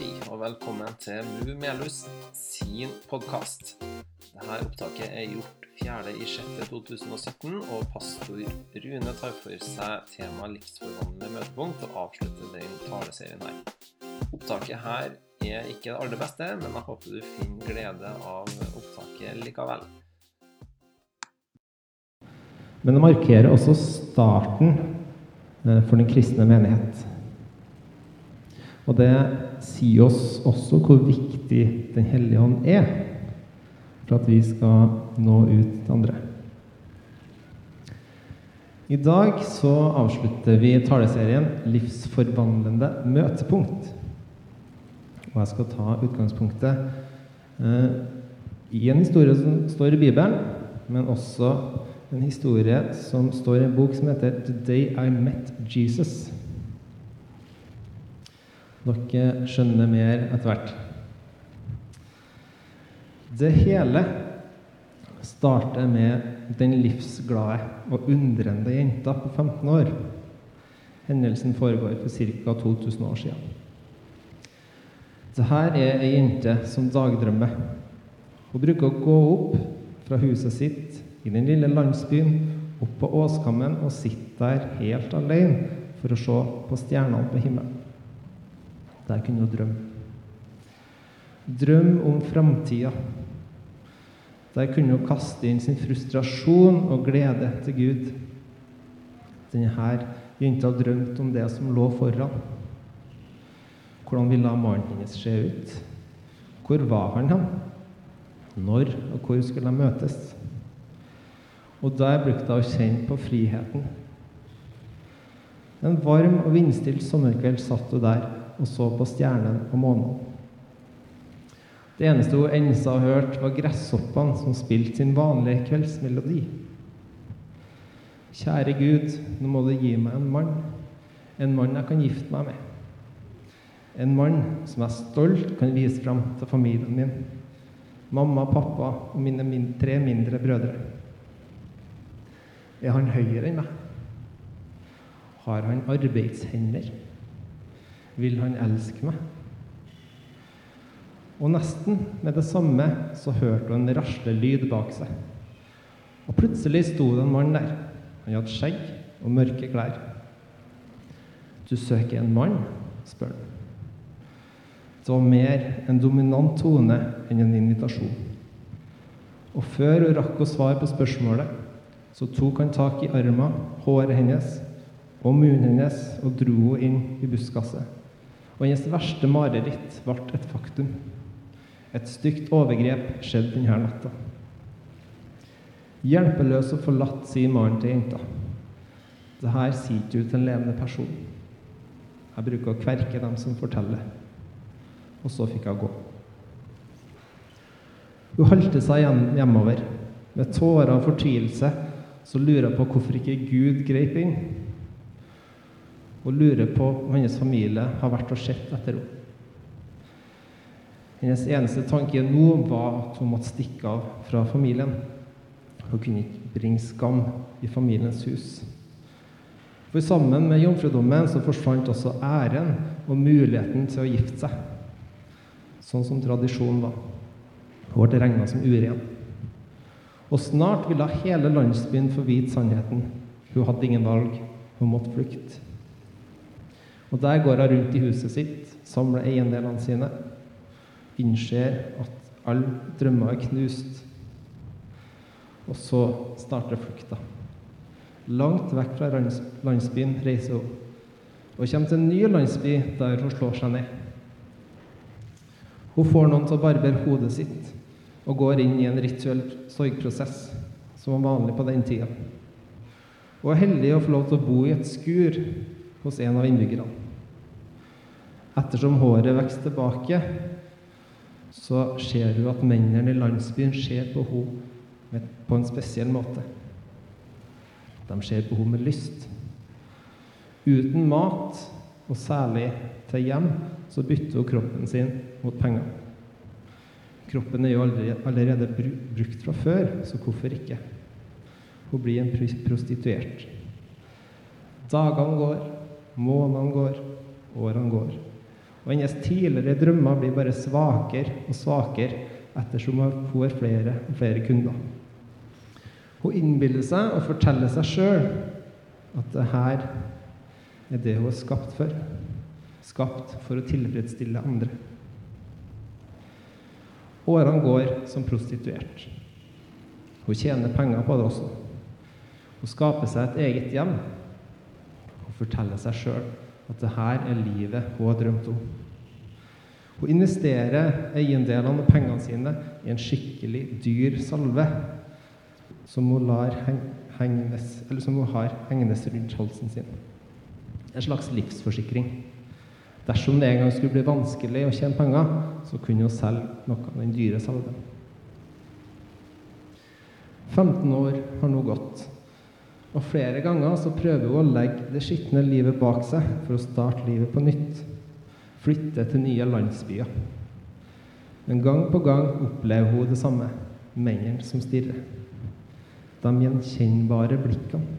Hei, og velkommen til Mumielus sin podkast. Dette opptaket er gjort 4.6.2017, og pastor Rune tar for seg temaet livsforvandlende møtepunkt og avslutter den taleserien her. Opptaket her er ikke det aller beste, men jeg håper du finner glede av opptaket likevel. Men det markerer også starten eh, for den kristne menighet. Og det sier oss også hvor viktig Den hellige hånd er for at vi skal nå ut til andre. I dag så avslutter vi taleserien 'Livsforvandlende møtepunkt'. Og jeg skal ta utgangspunktet eh, i en historie som står i Bibelen, men også en historie som står i en bok som heter 'The Day I Met Jesus'. Dere skjønner mer etter hvert. Det hele starter med den livsglade og undrende jenta på 15 år. Hendelsen foregår for ca. 2000 år siden. Dette er ei jente som dagdrømmer. Hun bruker å gå opp fra huset sitt i den lille landsbyen, opp på åskammen og sitte der helt alene for å se på stjernene på himmelen. Der kunne hun drømme. Drøm om framtida. Der kunne hun kaste inn sin frustrasjon og glede til Gud. Denne jenta drømte om det som lå foran. Hvordan ville mannen hennes se ut? Hvor var han hen? Når og hvor skulle de møtes? Og der brukte hun å kjenne på friheten. En varm og vindstilt sommerkveld satt hun der og så på stjernen og månen. Det eneste hun har hørte, var gresshoppene som spilte sin vanlige kveldsmelodi. Kjære Gud, nå må du gi meg en mann. En mann jeg kan gifte meg med. En mann som jeg stolt kan vise fram til familien min. Mamma, pappa og mine min tre mindre brødre. Er han høyere enn meg? Har han arbeidshender? Vil han elske meg? Og nesten med det samme så hørte hun en raslelyd bak seg. Og plutselig sto det en mann der. Han hadde skjegg og mørke klær. Du søker en mann? spør han. Det var mer en dominant tone enn en invitasjon. Og før hun rakk å svare på spørsmålet, så tok han tak i armen, håret hennes og munnen hennes og dro henne inn i buskaset. Og hennes verste mareritt ble et faktum. Et stygt overgrep skjedde denne natta. Hjelpeløs og forlatt, sier mannen til jenta. Det her sier ikke du til en levende person. Jeg bruker å kverke dem som forteller. Og så fikk hun gå. Hun halte seg hjemover. Med tårer og fortvilelse så lurer hun på hvorfor ikke Gud grep inn. Og lurer på om hennes familie har vært og sett etter henne. Hennes eneste tanke nå var at hun måtte stikke av fra familien. Hun kunne ikke bringe skam i familiens hus. For sammen med jomfrudommen så forsvant også æren og muligheten til å gifte seg. Sånn som tradisjonen var. Hun ble regna som uren. Og snart ville hele landsbyen få vite sannheten. Hun hadde ingen valg. Hun måtte flykte. Og der går hun rundt i huset sitt, samler eiendelene sine, innser at alle drømmer er knust. Og så starter flukta. Langt vekk fra landsbyen reiser hun og kommer til en ny landsby der hun slår seg ned. Hun får noen til å barbere hodet sitt og går inn i en rituell sorgprosess, som var vanlig på den tida. Hun er heldig å få lov til å bo i et skur hos en av innbyggerne. Ettersom håret vokser tilbake, så ser hun at mennene i landsbyen ser på henne på en spesiell måte. De ser på henne med lyst. Uten mat, og særlig til hjem, så bytter hun kroppen sin mot penger. Kroppen er jo allerede brukt fra før, så hvorfor ikke? Hun blir en prostituert. Dagene går, månedene går, årene går. Og hennes tidligere drømmer blir bare svakere og svakere ettersom hun får flere og flere kunder. Hun innbiller seg og forteller seg sjøl at det her er det hun er skapt for. Skapt for å tilfredsstille andre. Årene går som prostituert. Hun tjener penger på det også. Hun skaper seg et eget hjem. Hun forteller seg sjøl at det her er livet hun har drømt om. Hun investerer eiendelene og pengene sine i en skikkelig dyr salve som hun, lar hengnes, som hun har hengende rundt halsen sin. En slags livsforsikring. Dersom det en gang skulle bli vanskelig å tjene penger, så kunne hun selge noe av den dyre salven. 15 år har nå gått, og flere ganger så prøver hun å legge det skitne livet bak seg for å starte livet på nytt. Flytte til nye landsbyer. Men gang på gang opplever hun det samme. Mennene som stirrer. De gjenkjennbare blikkene.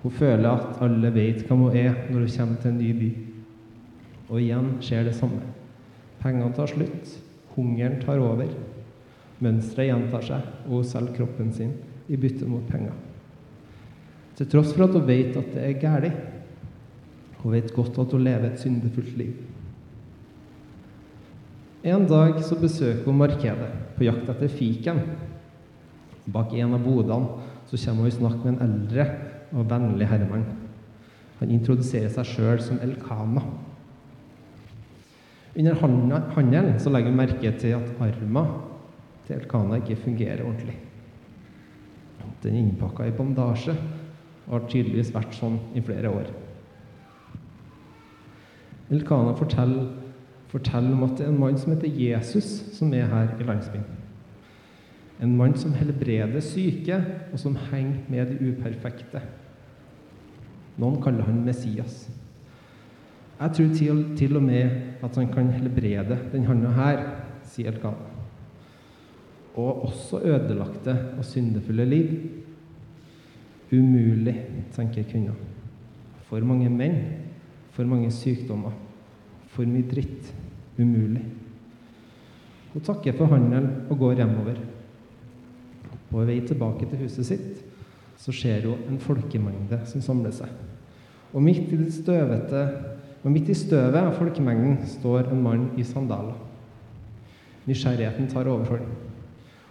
Hun føler at alle vet hvem hun er når hun kommer til en ny by. Og igjen skjer det samme. Pengene tar slutt. Hungeren tar over. Mønsteret gjentar seg, og hun selger kroppen sin i bytte mot penger. Til tross for at hun vet at det er galt. Hun vet godt at hun lever et syndefullt liv. En dag så besøker hun markedet på jakt etter fiken. Bak en av bodene så kommer hun i snakk med en eldre og vennlig herremann. Han introduserer seg sjøl som Elkana. Under handelen så legger hun merke til at armen til Elkana ikke fungerer ordentlig. Den er innpakka i bandasje og har tydeligvis vært sånn i flere år. Elkana forteller, forteller om at det er en mann som heter Jesus, som er her i landsbyen. En mann som helbreder syke, og som henger med de uperfekte. Noen kaller han Messias. Jeg tror til, til og med at han kan helbrede den handa her, sier Elkana. Og også ødelagte og syndefulle liv. Umulig, tenker kvinna. For mange menn, for mange sykdommer, for mye dritt. Umulig. Hun takker for handelen og går hjemover. På vei tilbake til huset sitt så ser hun en folkemengde som samler seg. Og midt i, støvete, og midt i støvet av folkemengden står en mann i sandaler. Nysgjerrigheten tar overhånd.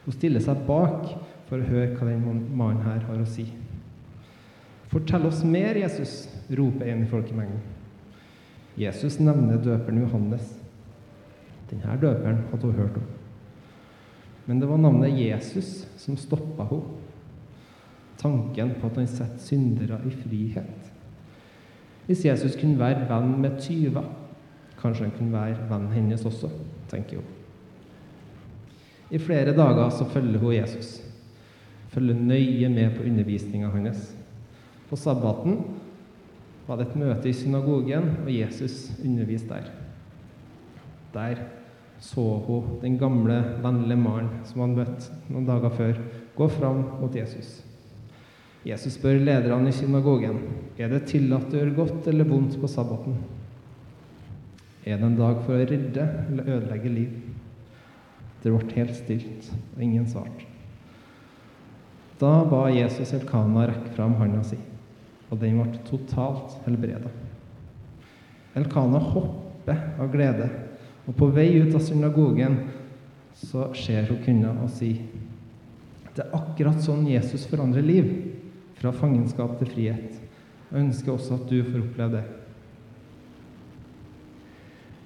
Hun stiller seg bak for å høre hva den mannen her har å si. Fortell oss mer, Jesus, roper en i folkemengden. Jesus nevner døperen Johannes. Denne døperen hadde hun hørt om. Men det var navnet Jesus som stoppa henne. Tanken på at han setter syndere i frihet. Hvis Jesus kunne være venn med tyver, kanskje han kunne være vennen hennes også, tenker hun. I flere dager så følger hun Jesus. Følger nøye med på undervisninga hans. På sabbaten var det et møte i synagogen, og Jesus underviste der. Der så hun den gamle, vennlige mannen som han møtte noen dager før, gå fram mot Jesus. Jesus spør lederne i synagogen er det tillatt å gjøre godt eller vondt på sabbaten. Er det en dag for å redde eller ødelegge liv? Det ble helt stilt, og ingen svarte. Da ba Jesus Elkana rekke fram handa si, og den ble totalt helbreda. Elkana hopper av glede, og på vei ut av synagogen så ser hun kvinna og sier det er akkurat sånn Jesus forandrer liv, fra fangenskap til frihet. Jeg ønsker også at du får oppleve det.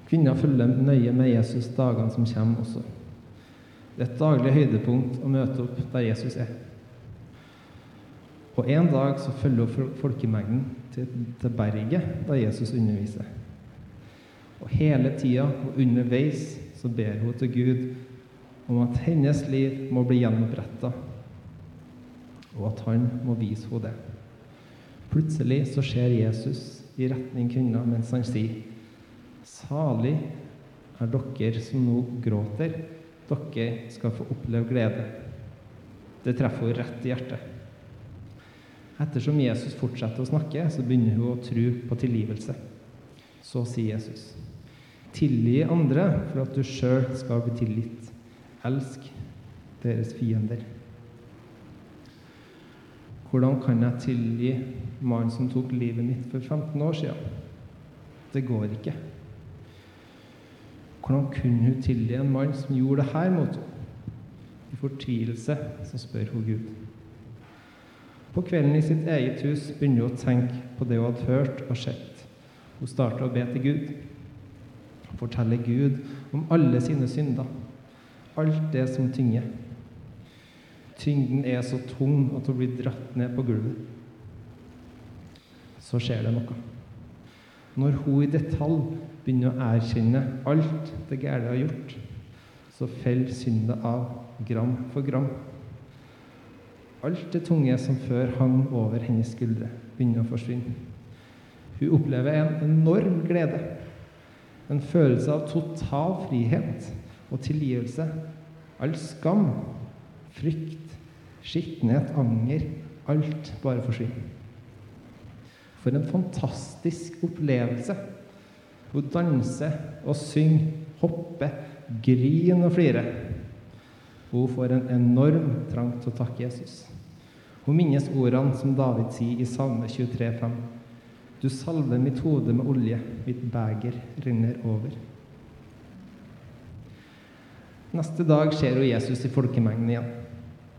Kvinner følger nøye med Jesus dagene som kommer også. Det er et daglig høydepunkt å møte opp der Jesus er. Og En dag så følger hun folkemengden til, til berget da Jesus underviser. Og Hele tida og underveis så ber hun til Gud om at hennes liv må bli gjenoppretta, og at han må vise henne det. Plutselig så ser Jesus i retning kvinna mens han sier Salig er dere som nå gråter, dere skal få oppleve glede. Det treffer henne rett i hjertet. Ettersom Jesus fortsetter å snakke, så begynner hun å tro på tilgivelse. Så sier Jesus, tilgi andre for at du sjøl skal bli tilgitt. Elsk deres fiender. Hvordan kan jeg tilgi mannen som tok livet mitt for 15 år siden? Det går ikke. Hvordan kunne hun tilgi en mann som gjorde det her mot henne? I fortvilelse så spør hun Gud. På kvelden i sitt eget hus begynner hun å tenke på det hun hadde hørt og sett. Hun starter å be til Gud. Hun Forteller Gud om alle sine synder. Alt det som tynger. Tyngden er så tung at hun blir dratt ned på gulvet. Så skjer det noe. Når hun i detalj begynner å erkjenne alt det gærne har gjort, så faller synda av gram for gram. Alt det tunge som før hang over hennes skuldre, begynner å forsvinne. Hun opplever en enorm glede. En følelse av total frihet og tilgivelse. All skam, frykt, skittenhet, anger Alt bare forsvinner. For en fantastisk opplevelse. Hun danser og synger, hopper, griner og flirer. Hun får en enorm trang til å takke Jesus. Hun minnes ordene som David sier i Salme 23,5. Du salver mitt hode med olje, mitt beger renner over. Neste dag ser hun Jesus i folkemengden igjen.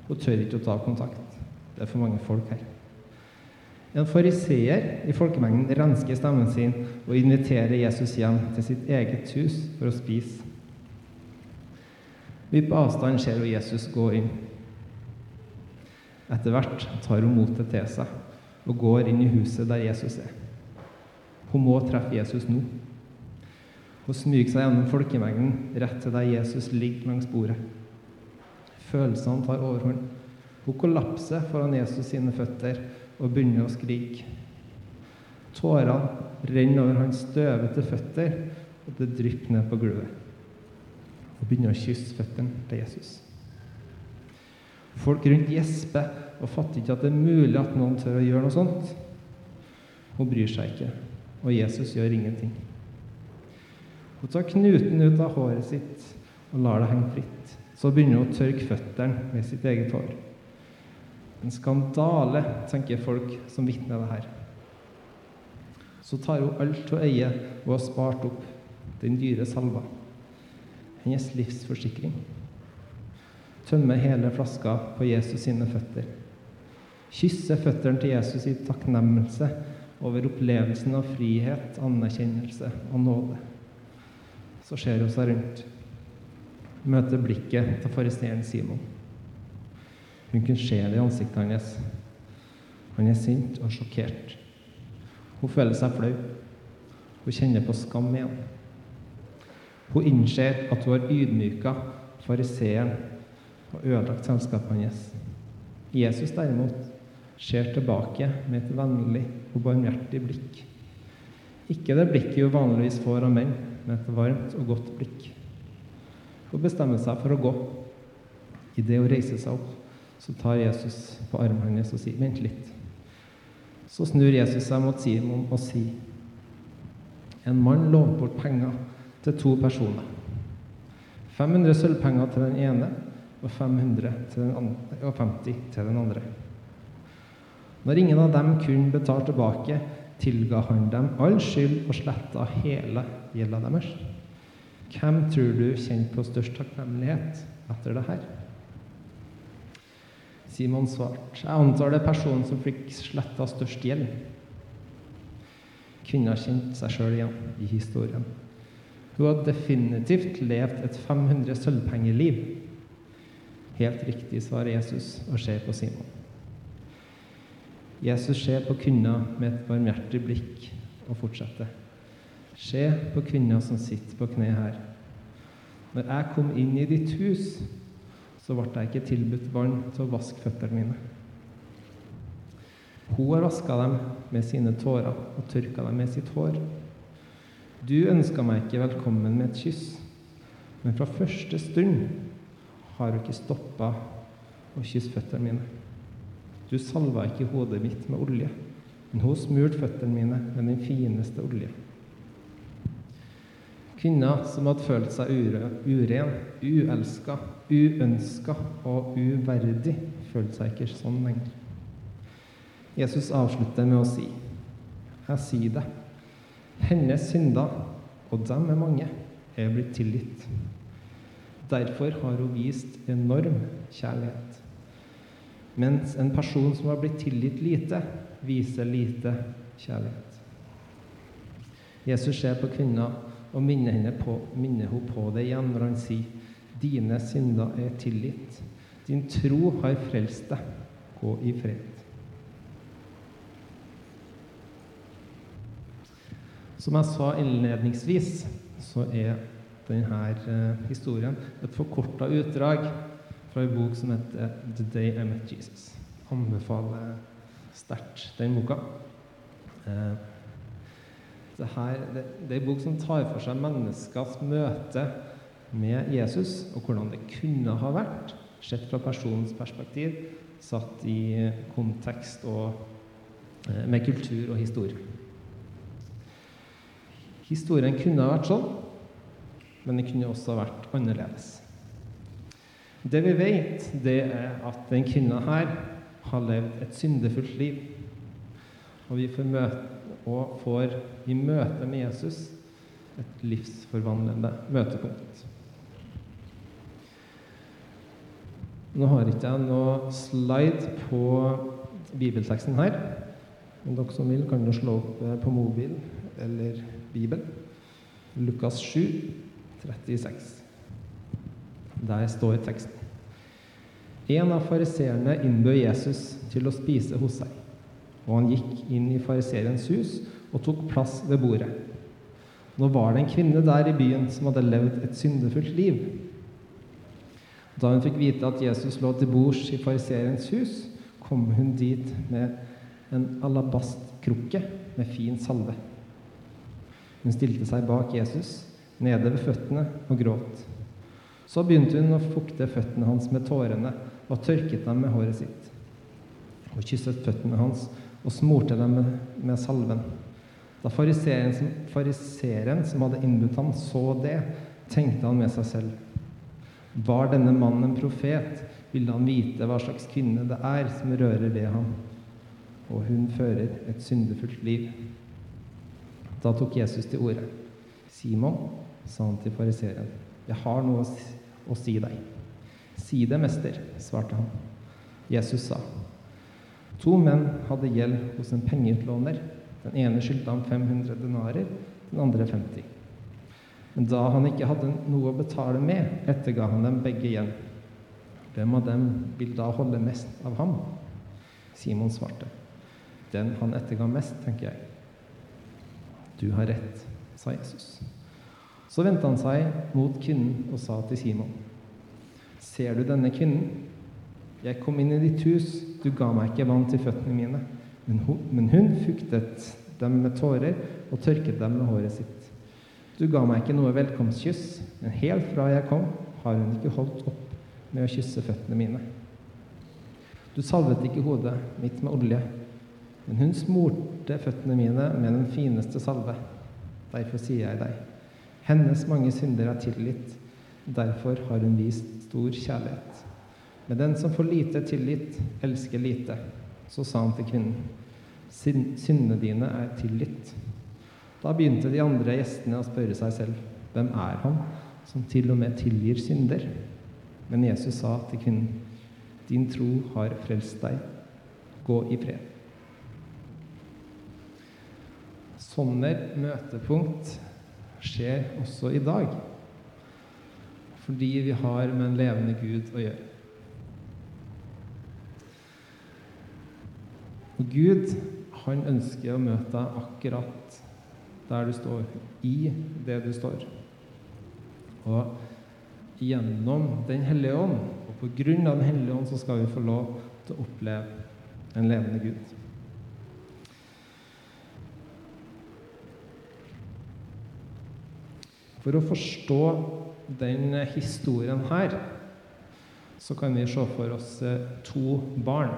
Hun tør ikke å ta kontakt. Det er for mange folk her. En fariseer i folkemengden rensker stemmen sin og inviterer Jesus hjem til sitt eget hus for å spise. Vi på avstand ser hun Jesus gå inn. Etter hvert tar hun motet til seg og går inn i huset der Jesus er. Hun må treffe Jesus nå. Hun smyger seg gjennom folkemengden rett til der Jesus ligger langs bordet. Følelsene tar overhånd. Hun kollapser foran Jesus sine føtter og begynner å skrike. Tårene renner over hans støvete føtter, og det drypper ned på gulvet. Hun begynner å kysse føttene til Jesus. Folk rundt gjesper og fatter ikke at det er mulig at noen tør å gjøre noe sånt. Hun bryr seg ikke, og Jesus gjør ingenting. Hun tar knuten ut av håret sitt og lar det henge fritt. Så begynner hun å tørke føttene med sitt eget hår. En skandale, tenker folk som vitner det her. Så tar hun alt hun eier og har spart opp, den dyre salva. Hennes livsforsikring. Tømmer hele flaska på Jesus sine føtter. Kysser føttene til Jesus i takknemlighet over opplevelsen av frihet, anerkjennelse og nåde. Så ser hun seg rundt. Møter blikket til fariseeren Simon. Hun kunne se det i ansiktet hans. Han er sint og sjokkert. Hun føler seg flau. Hun kjenner på skam igjen. Hun innser at hun har ydmyka fariseeren og ødelagt selskapet hans. Jesus derimot ser tilbake med et vennlig og barmhjertig blikk. Ikke det blikket hun vanligvis får av menn, men et varmt og godt blikk. Hun bestemmer seg for å gå. Idet hun reiser seg opp, så tar Jesus på armen hennes og sier, 'Vent litt'. Så snur Jesus seg mot Simon og sier, 'En mann lånte bort penger til to personer.' 500 sølvpenger til den ene og 500 til den andre, og 50 til den andre. Når ingen av dem kunne betale tilbake, tilga han dem all skyld og sletta hele gjelda deres. Hvem tror du kjente på størst takknemlighet etter det her? Simon svarte, jeg antar det er personen som fikk sletta størst gjeld. Kvinna kjente seg sjøl igjen i historien. Hun hadde definitivt levd et 500 sølvpengeliv. Helt riktig, svarer Jesus og ser på Simon. Jesus ser på kvinna med et barmhjertig blikk og fortsetter. Se på kvinna som sitter på kne her. Når jeg kom inn i ditt hus, så ble jeg ikke tilbudt vann til å vaske føttene mine. Hun har vaska dem med sine tårer og tørka dem med sitt hår. Du ønska meg ikke velkommen med et kyss, men fra første stund har du ikke stoppa å kysse føttene mine. Du salva ikke hodet mitt med olje, men hun smurte føttene mine med den fineste olje. Kvinner som hadde følt seg uren, uelska, uønska og uverdig, følte seg ikke sånn lenger. Jesus avslutter med å si, 'Jeg sier det, hennes synder, og dem er mange, er blitt tilgitt.' Derfor har hun vist enorm kjærlighet. Mens en person som har blitt tilgitt lite, viser lite kjærlighet. Jesus ser på kvinna og minner på, minner hun på det igjen når han sier, 'Dine synder er tilgitt. Din tro har frelst deg. Gå i fred.' Som jeg sa innledningsvis, så er denne eh, historien et forkorta utdrag fra en bok som heter 'The Day I Met Jesus'. Anbefaler sterkt den boka. Eh, det, her, det, det er en bok som tar for seg menneskers møte med Jesus, og hvordan det kunne ha vært, sett fra personens perspektiv, satt i kontekst og eh, med kultur og historie. Historien kunne ha vært sånn, men den kunne også ha vært annerledes. Det vi vet, det er at den kvinna her har levd et syndefullt liv. Og vi får, møte, og får i møte med Jesus et livsforvandlende møtepunkt. Nå har ikke jeg noe slide på bibelteksten her. Men dere som vil, kan jo slå opp på mobil eller Bibel. Lukas 7, 36. Der står teksten. En av fariseerne innbød Jesus til å spise hos seg. Og han gikk inn i fariseerens hus og tok plass ved bordet. Nå var det en kvinne der i byen som hadde levd et syndefullt liv. Da hun fikk vite at Jesus lå til bords i fariseerens hus, kom hun dit med en alabastkrukke med fin salve. Hun stilte seg bak Jesus, nede ved føttene, og gråt. Så begynte hun å fukte føttene hans med tårene og tørket dem med håret sitt. Og kysset føttene hans og smurte dem med, med salven. Da fariseeren, fariseeren som hadde innbudt ham, så det, tenkte han med seg selv. Var denne mannen en profet, ville han vite hva slags kvinne det er som rører ved ham. Og hun fører et syndefullt liv. Da tok Jesus til orde. Simon, sa han til fariseeren, jeg har noe å si deg. Si det, mester, svarte han. Jesus sa, to menn hadde gjeld hos en pengeutlåner. Den ene skyldte ham 500 denarer, den andre 50. Men da han ikke hadde noe å betale med, etterga han dem begge igjen. Hvem av dem vil da holde mest av ham? Simon svarte. Den han etterga mest, tenker jeg. Du har rett, sa Jesus. Så vendte han seg mot kvinnen og sa til Simon.: Ser du denne kvinnen? Jeg kom inn i ditt hus, du ga meg ikke vann til føttene mine, men hun, men hun fuktet dem med tårer og tørket dem med håret sitt. Du ga meg ikke noe velkomstkyss, men helt fra jeg kom, har hun ikke holdt opp med å kysse føttene mine. Du salvet ikke hodet mitt med olje, men hun smurte føttene mine med den fineste salve. Derfor sier jeg deg, hennes mange synder er tilgitt. Derfor har hun vist stor kjærlighet. Men den som får lite tillit, elsker lite. Så sa han til kvinnen, syndene dine er tilgitt. Da begynte de andre gjestene å spørre seg selv, hvem er han som til og med tilgir synder? Men Jesus sa til kvinnen, din tro har frelst deg. Gå i fred. Sånne møtepunkt skjer også i dag. Fordi vi har med en levende Gud å gjøre. Og Gud, han ønsker å møte deg akkurat der du står, i det du står. Og gjennom Den hellige ånd, og på grunn av Den hellige ånd, så skal vi få lov til å oppleve en levende Gud. For å forstå den historien her, så kan vi se for oss to barn.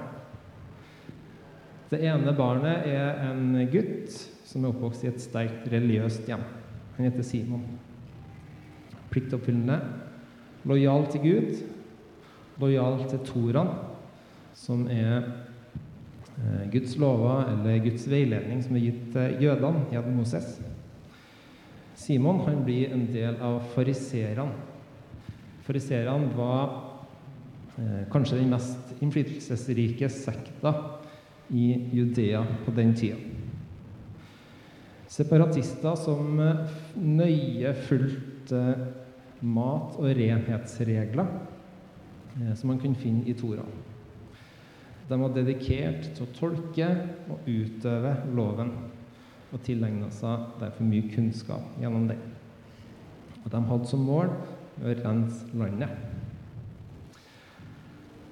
Det ene barnet er en gutt som er oppvokst i et sterkt religiøst hjem. Han heter Simon. pliktoppfyllende, lojal til Gud, lojal til Toran, som er eh, Guds lover eller Guds veiledning som er gitt til jødene gjennom Moses. Simon han blir en del av fariserene. Fariserene var eh, kanskje den mest innflytelsesrike sekta i Judea på den tida. Separatister som eh, nøye fulgte mat- og renhetsregler eh, som man kunne finne i Tora. De var dedikert til å tolke og utøve loven og tilegna seg derfor mye kunnskap gjennom den. Og de hadde som mål å rense landet.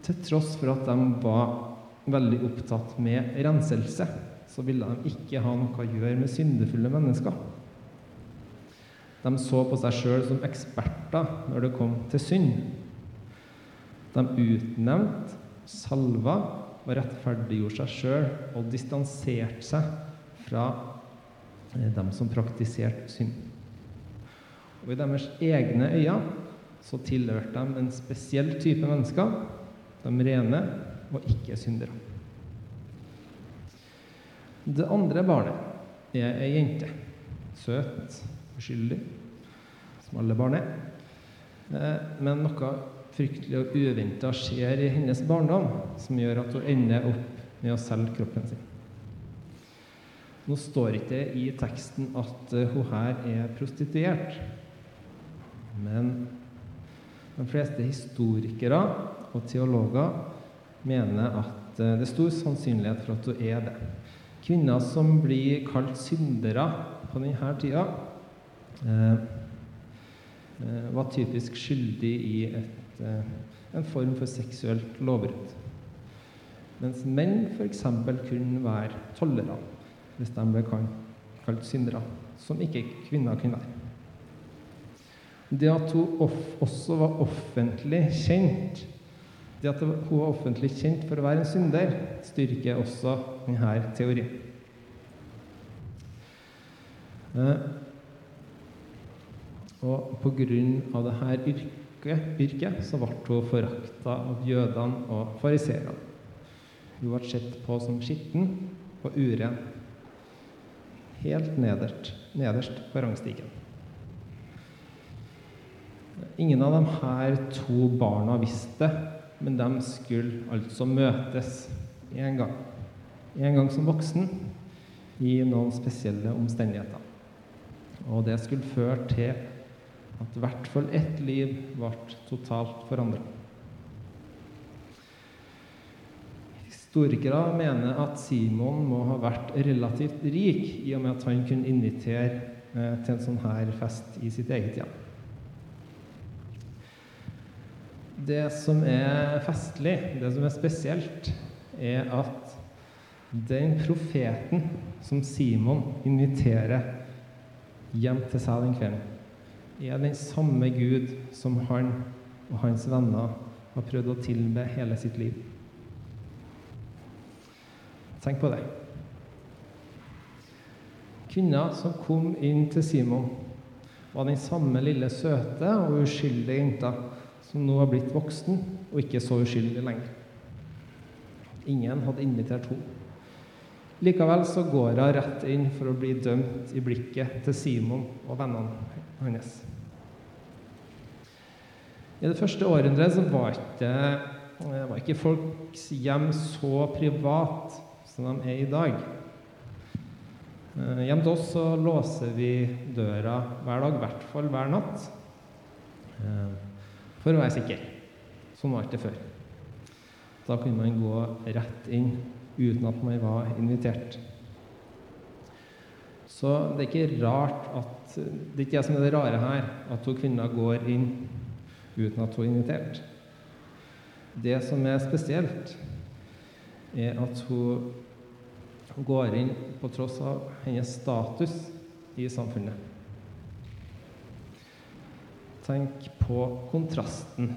Til tross for at de var veldig opptatt med renselse, så ville de ikke ha noe å gjøre med syndefulle mennesker. De så på seg sjøl som eksperter når det kom til synd. De utnevnte, salva og rettferdiggjorde seg sjøl og distanserte seg fra eh, dem som praktiserte synd. Og I deres egne øyne så tilhørte de en spesiell type mennesker, de rene og ikke syndere. Det andre barnet er ei jente. Søt, uskyldig, som alle barn er. Eh, men noe fryktelig og uventa skjer i hennes barndom som gjør at hun ender opp med å selge kroppen sin. Nå står ikke det i teksten at eh, hun her er prostituert. Men de fleste historikere og teologer mener at eh, det er stor sannsynlighet for at hun er det. Kvinner som blir kalt syndere på denne tida, eh, var typisk skyldig i et, en form for seksuelt lovbrudd. Mens menn f.eks. kunne være tollere hvis de ble kalt syndere, som ikke kvinner kunne være. Det at hun også var offentlig kjent, det at hun var offentlig kjent for å være en synder, styrker også denne teorien. Eh, og av dette yrket, yrket så ble hun forakta av jødene og fariseerne. Hun ble sett på som skitten og uren helt nederst, nederst på rangstigen. Ingen av de her to barna visste det, men de skulle altså møtes en gang. En gang som voksen, i noen spesielle omstendigheter. Og det skulle føre til at i hvert fall ett liv ble totalt forandra. Historikere mener at Simon må ha vært relativt rik i og med at han kunne invitere eh, til en sånn her fest i sitt eget hjem. Det som er festlig, det som er spesielt, er at den profeten som Simon inviterer hjem til seg den kvelden, er den samme Gud som han og hans venner har prøvd å tilbe hele sitt liv. Tenk på det. Kvinna som kom inn til Simon, var den samme lille søte og uskyldige jenta som nå har blitt voksen og ikke så uskyldig lenger. Ingen hadde invitert henne. Likevel så går hun rett inn for å bli dømt i blikket til Simon og vennene hans. I det første århundret så var ikke, var ikke folks hjem så privat som de er i dag. Eh, hjemme til oss så låser vi døra hver dag, i hvert fall hver natt. For å være sikker. Sånn var det før. Da kunne man gå rett inn uten at man var invitert. Så det er ikke rart at Det er ikke jeg som er det rare her, at to kvinner går inn uten at hun er invitert. Det som er spesielt, er at hun går inn på tross av hennes status i samfunnet. Tenk på kontrasten.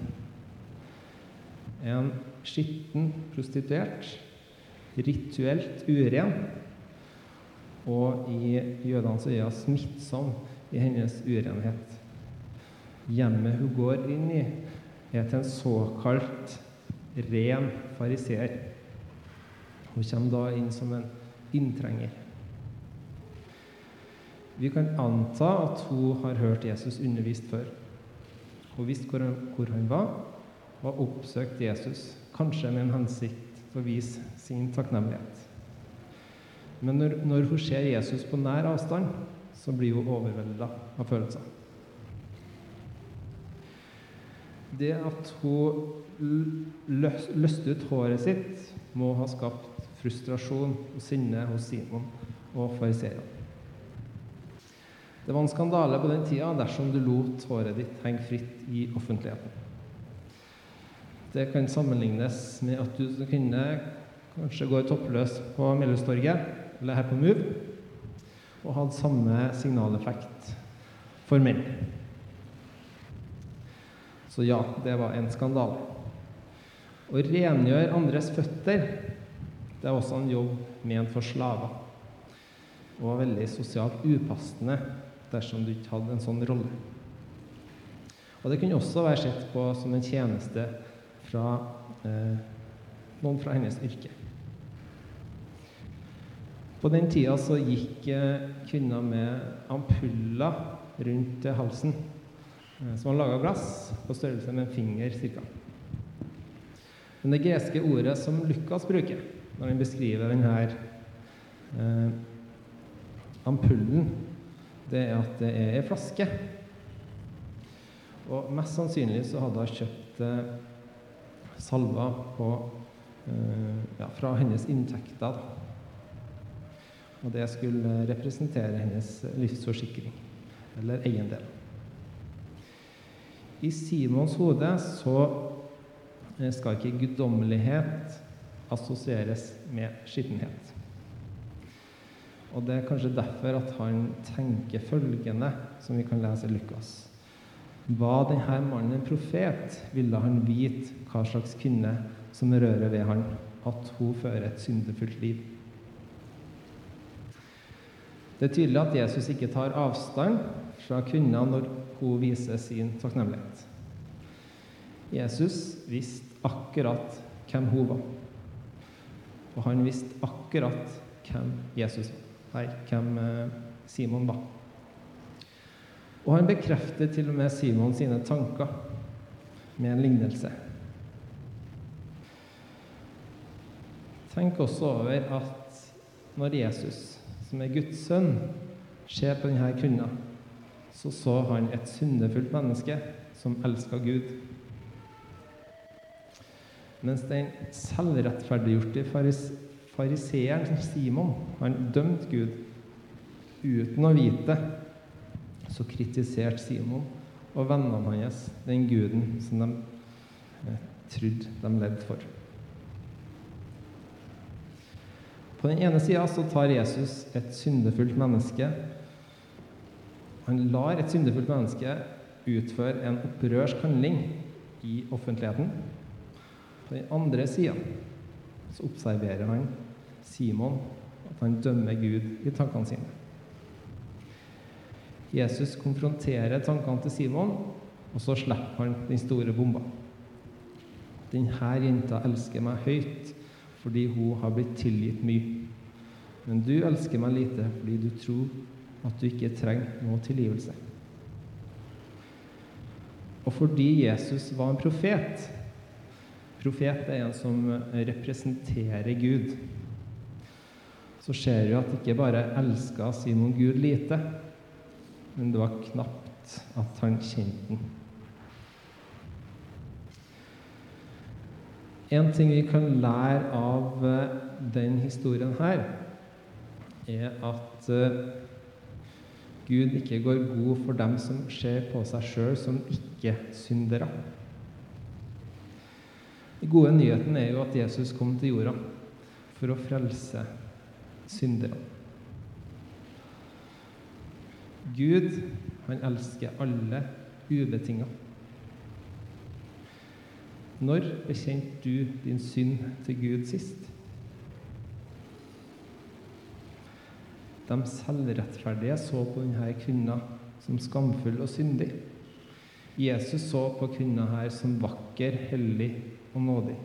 En skitten prostituert, rituelt uren og i jødenes øyne smittsom i hennes urenhet. Hjemmet hun går inn i, er til en såkalt ren fariseer. Hun kommer da inn som en inntrenger. Vi kan anta at hun har hørt Jesus undervist før. Hun visste hvor han, hvor han var, og oppsøkte Jesus, kanskje med en hensikt til å vise sin takknemlighet. Men når, når hun ser Jesus på nær avstand, så blir hun overvelda av følelser. Det at hun løste ut håret sitt, må ha skapt frustrasjon og sinne hos Simon og fariseerne. Det var en skandale på den tida dersom du lot håret ditt henge fritt i offentligheten. Det kan sammenlignes med at du kunne kanskje gå toppløs på Melhustorget eller her på Move og hadde samme signaleffekt for menn. Så ja, det var en skandale. Å rengjøre andres føtter det er også en jobb ment for slaver. Og veldig sosialt upassende dersom du ikke hadde en sånn rolle. Og det kunne også være sett på som en tjeneste fra eh, noen fra hennes yrke. På den tida så gikk eh, kvinner med ampuller rundt halsen eh, som var laga av glass, på størrelse med en finger ca. Men det greske ordet som Lukas bruker når han beskriver denne eh, ampullen, det er at det er ei flaske. Og mest sannsynlig så hadde hun kjøpt eh, salva på, eh, ja, fra hennes inntekter. Og det skulle representere hennes livsforsikring, eller eiendel. I Simons hode så eh, skal ikke guddommelighet assosieres med skittenhet. Og Det er kanskje derfor at han tenker følgende, som vi kan lese i Lukas. Var denne mannen en profet, ville han vite hva slags kvinne som rører ved han, at hun fører et syndefullt liv. Det er tydelig at Jesus ikke tar avstand fra kvinna når hun viser sin takknemlighet. Jesus visste akkurat hvem hun var. Og han visste akkurat hvem Jesus var. Hvem eh, Simon var. Og han bekrefter til og med Simon sine tanker med en lignelse. Tenk også over at når Jesus, som er Guds sønn, ser på denne kvinna, så så han et syndefullt menneske som elska Gud mens den selvrettferdiggjorte faris fariseeren Simon han dømte Gud uten å vite. Så kritiserte Simon og vennene hans den guden som de eh, trodde de levde for. På den ene sida tar Jesus et syndefullt menneske Han lar et syndefullt menneske utføre en opprørsk handling i offentligheten. På den andre sida så observerer han Simon, at han dømmer Gud i tankene sine. Jesus konfronterer tankene til Simon, og så slipper han den store bomba. Denne jenta elsker meg høyt fordi hun har blitt tilgitt mye. Men du elsker meg lite fordi du tror at du ikke trenger noe tilgivelse. Og fordi Jesus var en profet, Profet er en som representerer Gud. Så ser vi at ikke bare elska Simon Gud lite, men det var knapt at han kjente den. En ting vi kan lære av eh, den historien her, er at eh, Gud ikke går god for dem som ser på seg sjøl som ikke-syndere. Den gode nyheten er jo at Jesus kom til jorda for å frelse syndere. Gud, han elsker alle ubetinga. Når bekjente du din synd til Gud sist? De selvrettferdige så på denne kvinna som skamfull og syndig. Jesus så på kvinna her som vakker, hellig og nådig.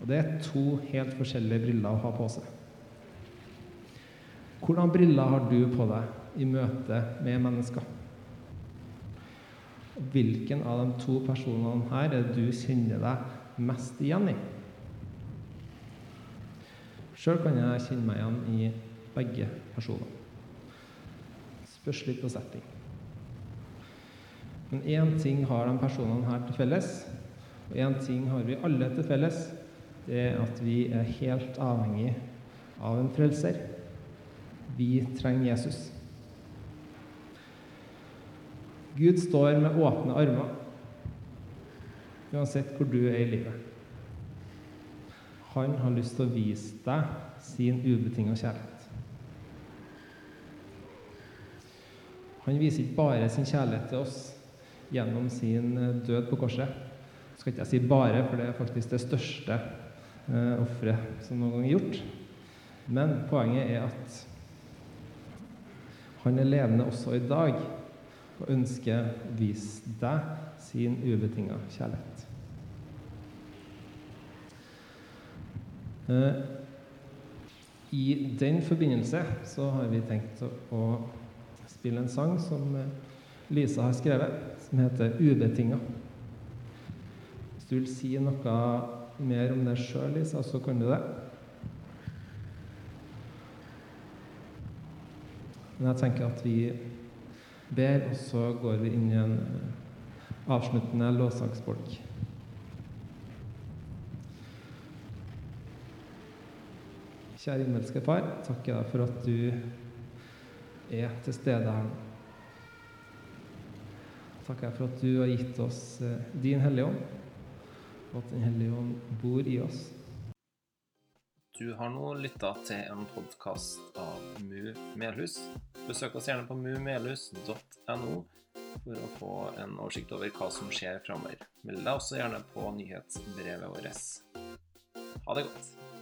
Og det er to helt forskjellige briller å ha på seg. Hvordan briller har du på deg i møte med mennesker? Hvilken av de to personene her er det du kjenner deg mest igjen i? Sjøl kan jeg kjenne meg igjen i begge personer. Spørs litt på setting. Men én ting har de personene her til felles, og én ting har vi alle til felles. Det er at vi er helt avhengig av en frelser. Vi trenger Jesus. Gud står med åpne armer uansett hvor du er i livet. Han har lyst til å vise deg sin ubetinga kjærlighet. Han viser ikke bare sin kjærlighet til oss gjennom sin eh, død på korset. Skal ikke jeg si 'bare', for det er faktisk det største eh, offeret som noen gang er gjort. Men poenget er at han er levende også i dag og ønsker å vise deg sin ubetinga kjærlighet. Eh, I den forbindelse så har vi tenkt å spille en sang som eh, Lisa har skrevet, som heter 'Ubetinga'. Hvis du vil si noe mer om det sjøl, Lisa, så kan du det. Men jeg tenker at vi ber, og så går vi inn i en eh, avsluttende lovsangsbolk. Kjære himmelske Far, takker deg for at du er til stede her. Takker jeg for at du har gitt oss eh, din Hellige Ånd, og at Den Hellige Ånd bor i oss. Du har nå lytta til en podkast av Mu Melhus. Besøk oss gjerne på mumelhus.no for å få en oversikt over hva som skjer framover. Meld deg også gjerne på nyhetsbrevet vårt. Ha det godt.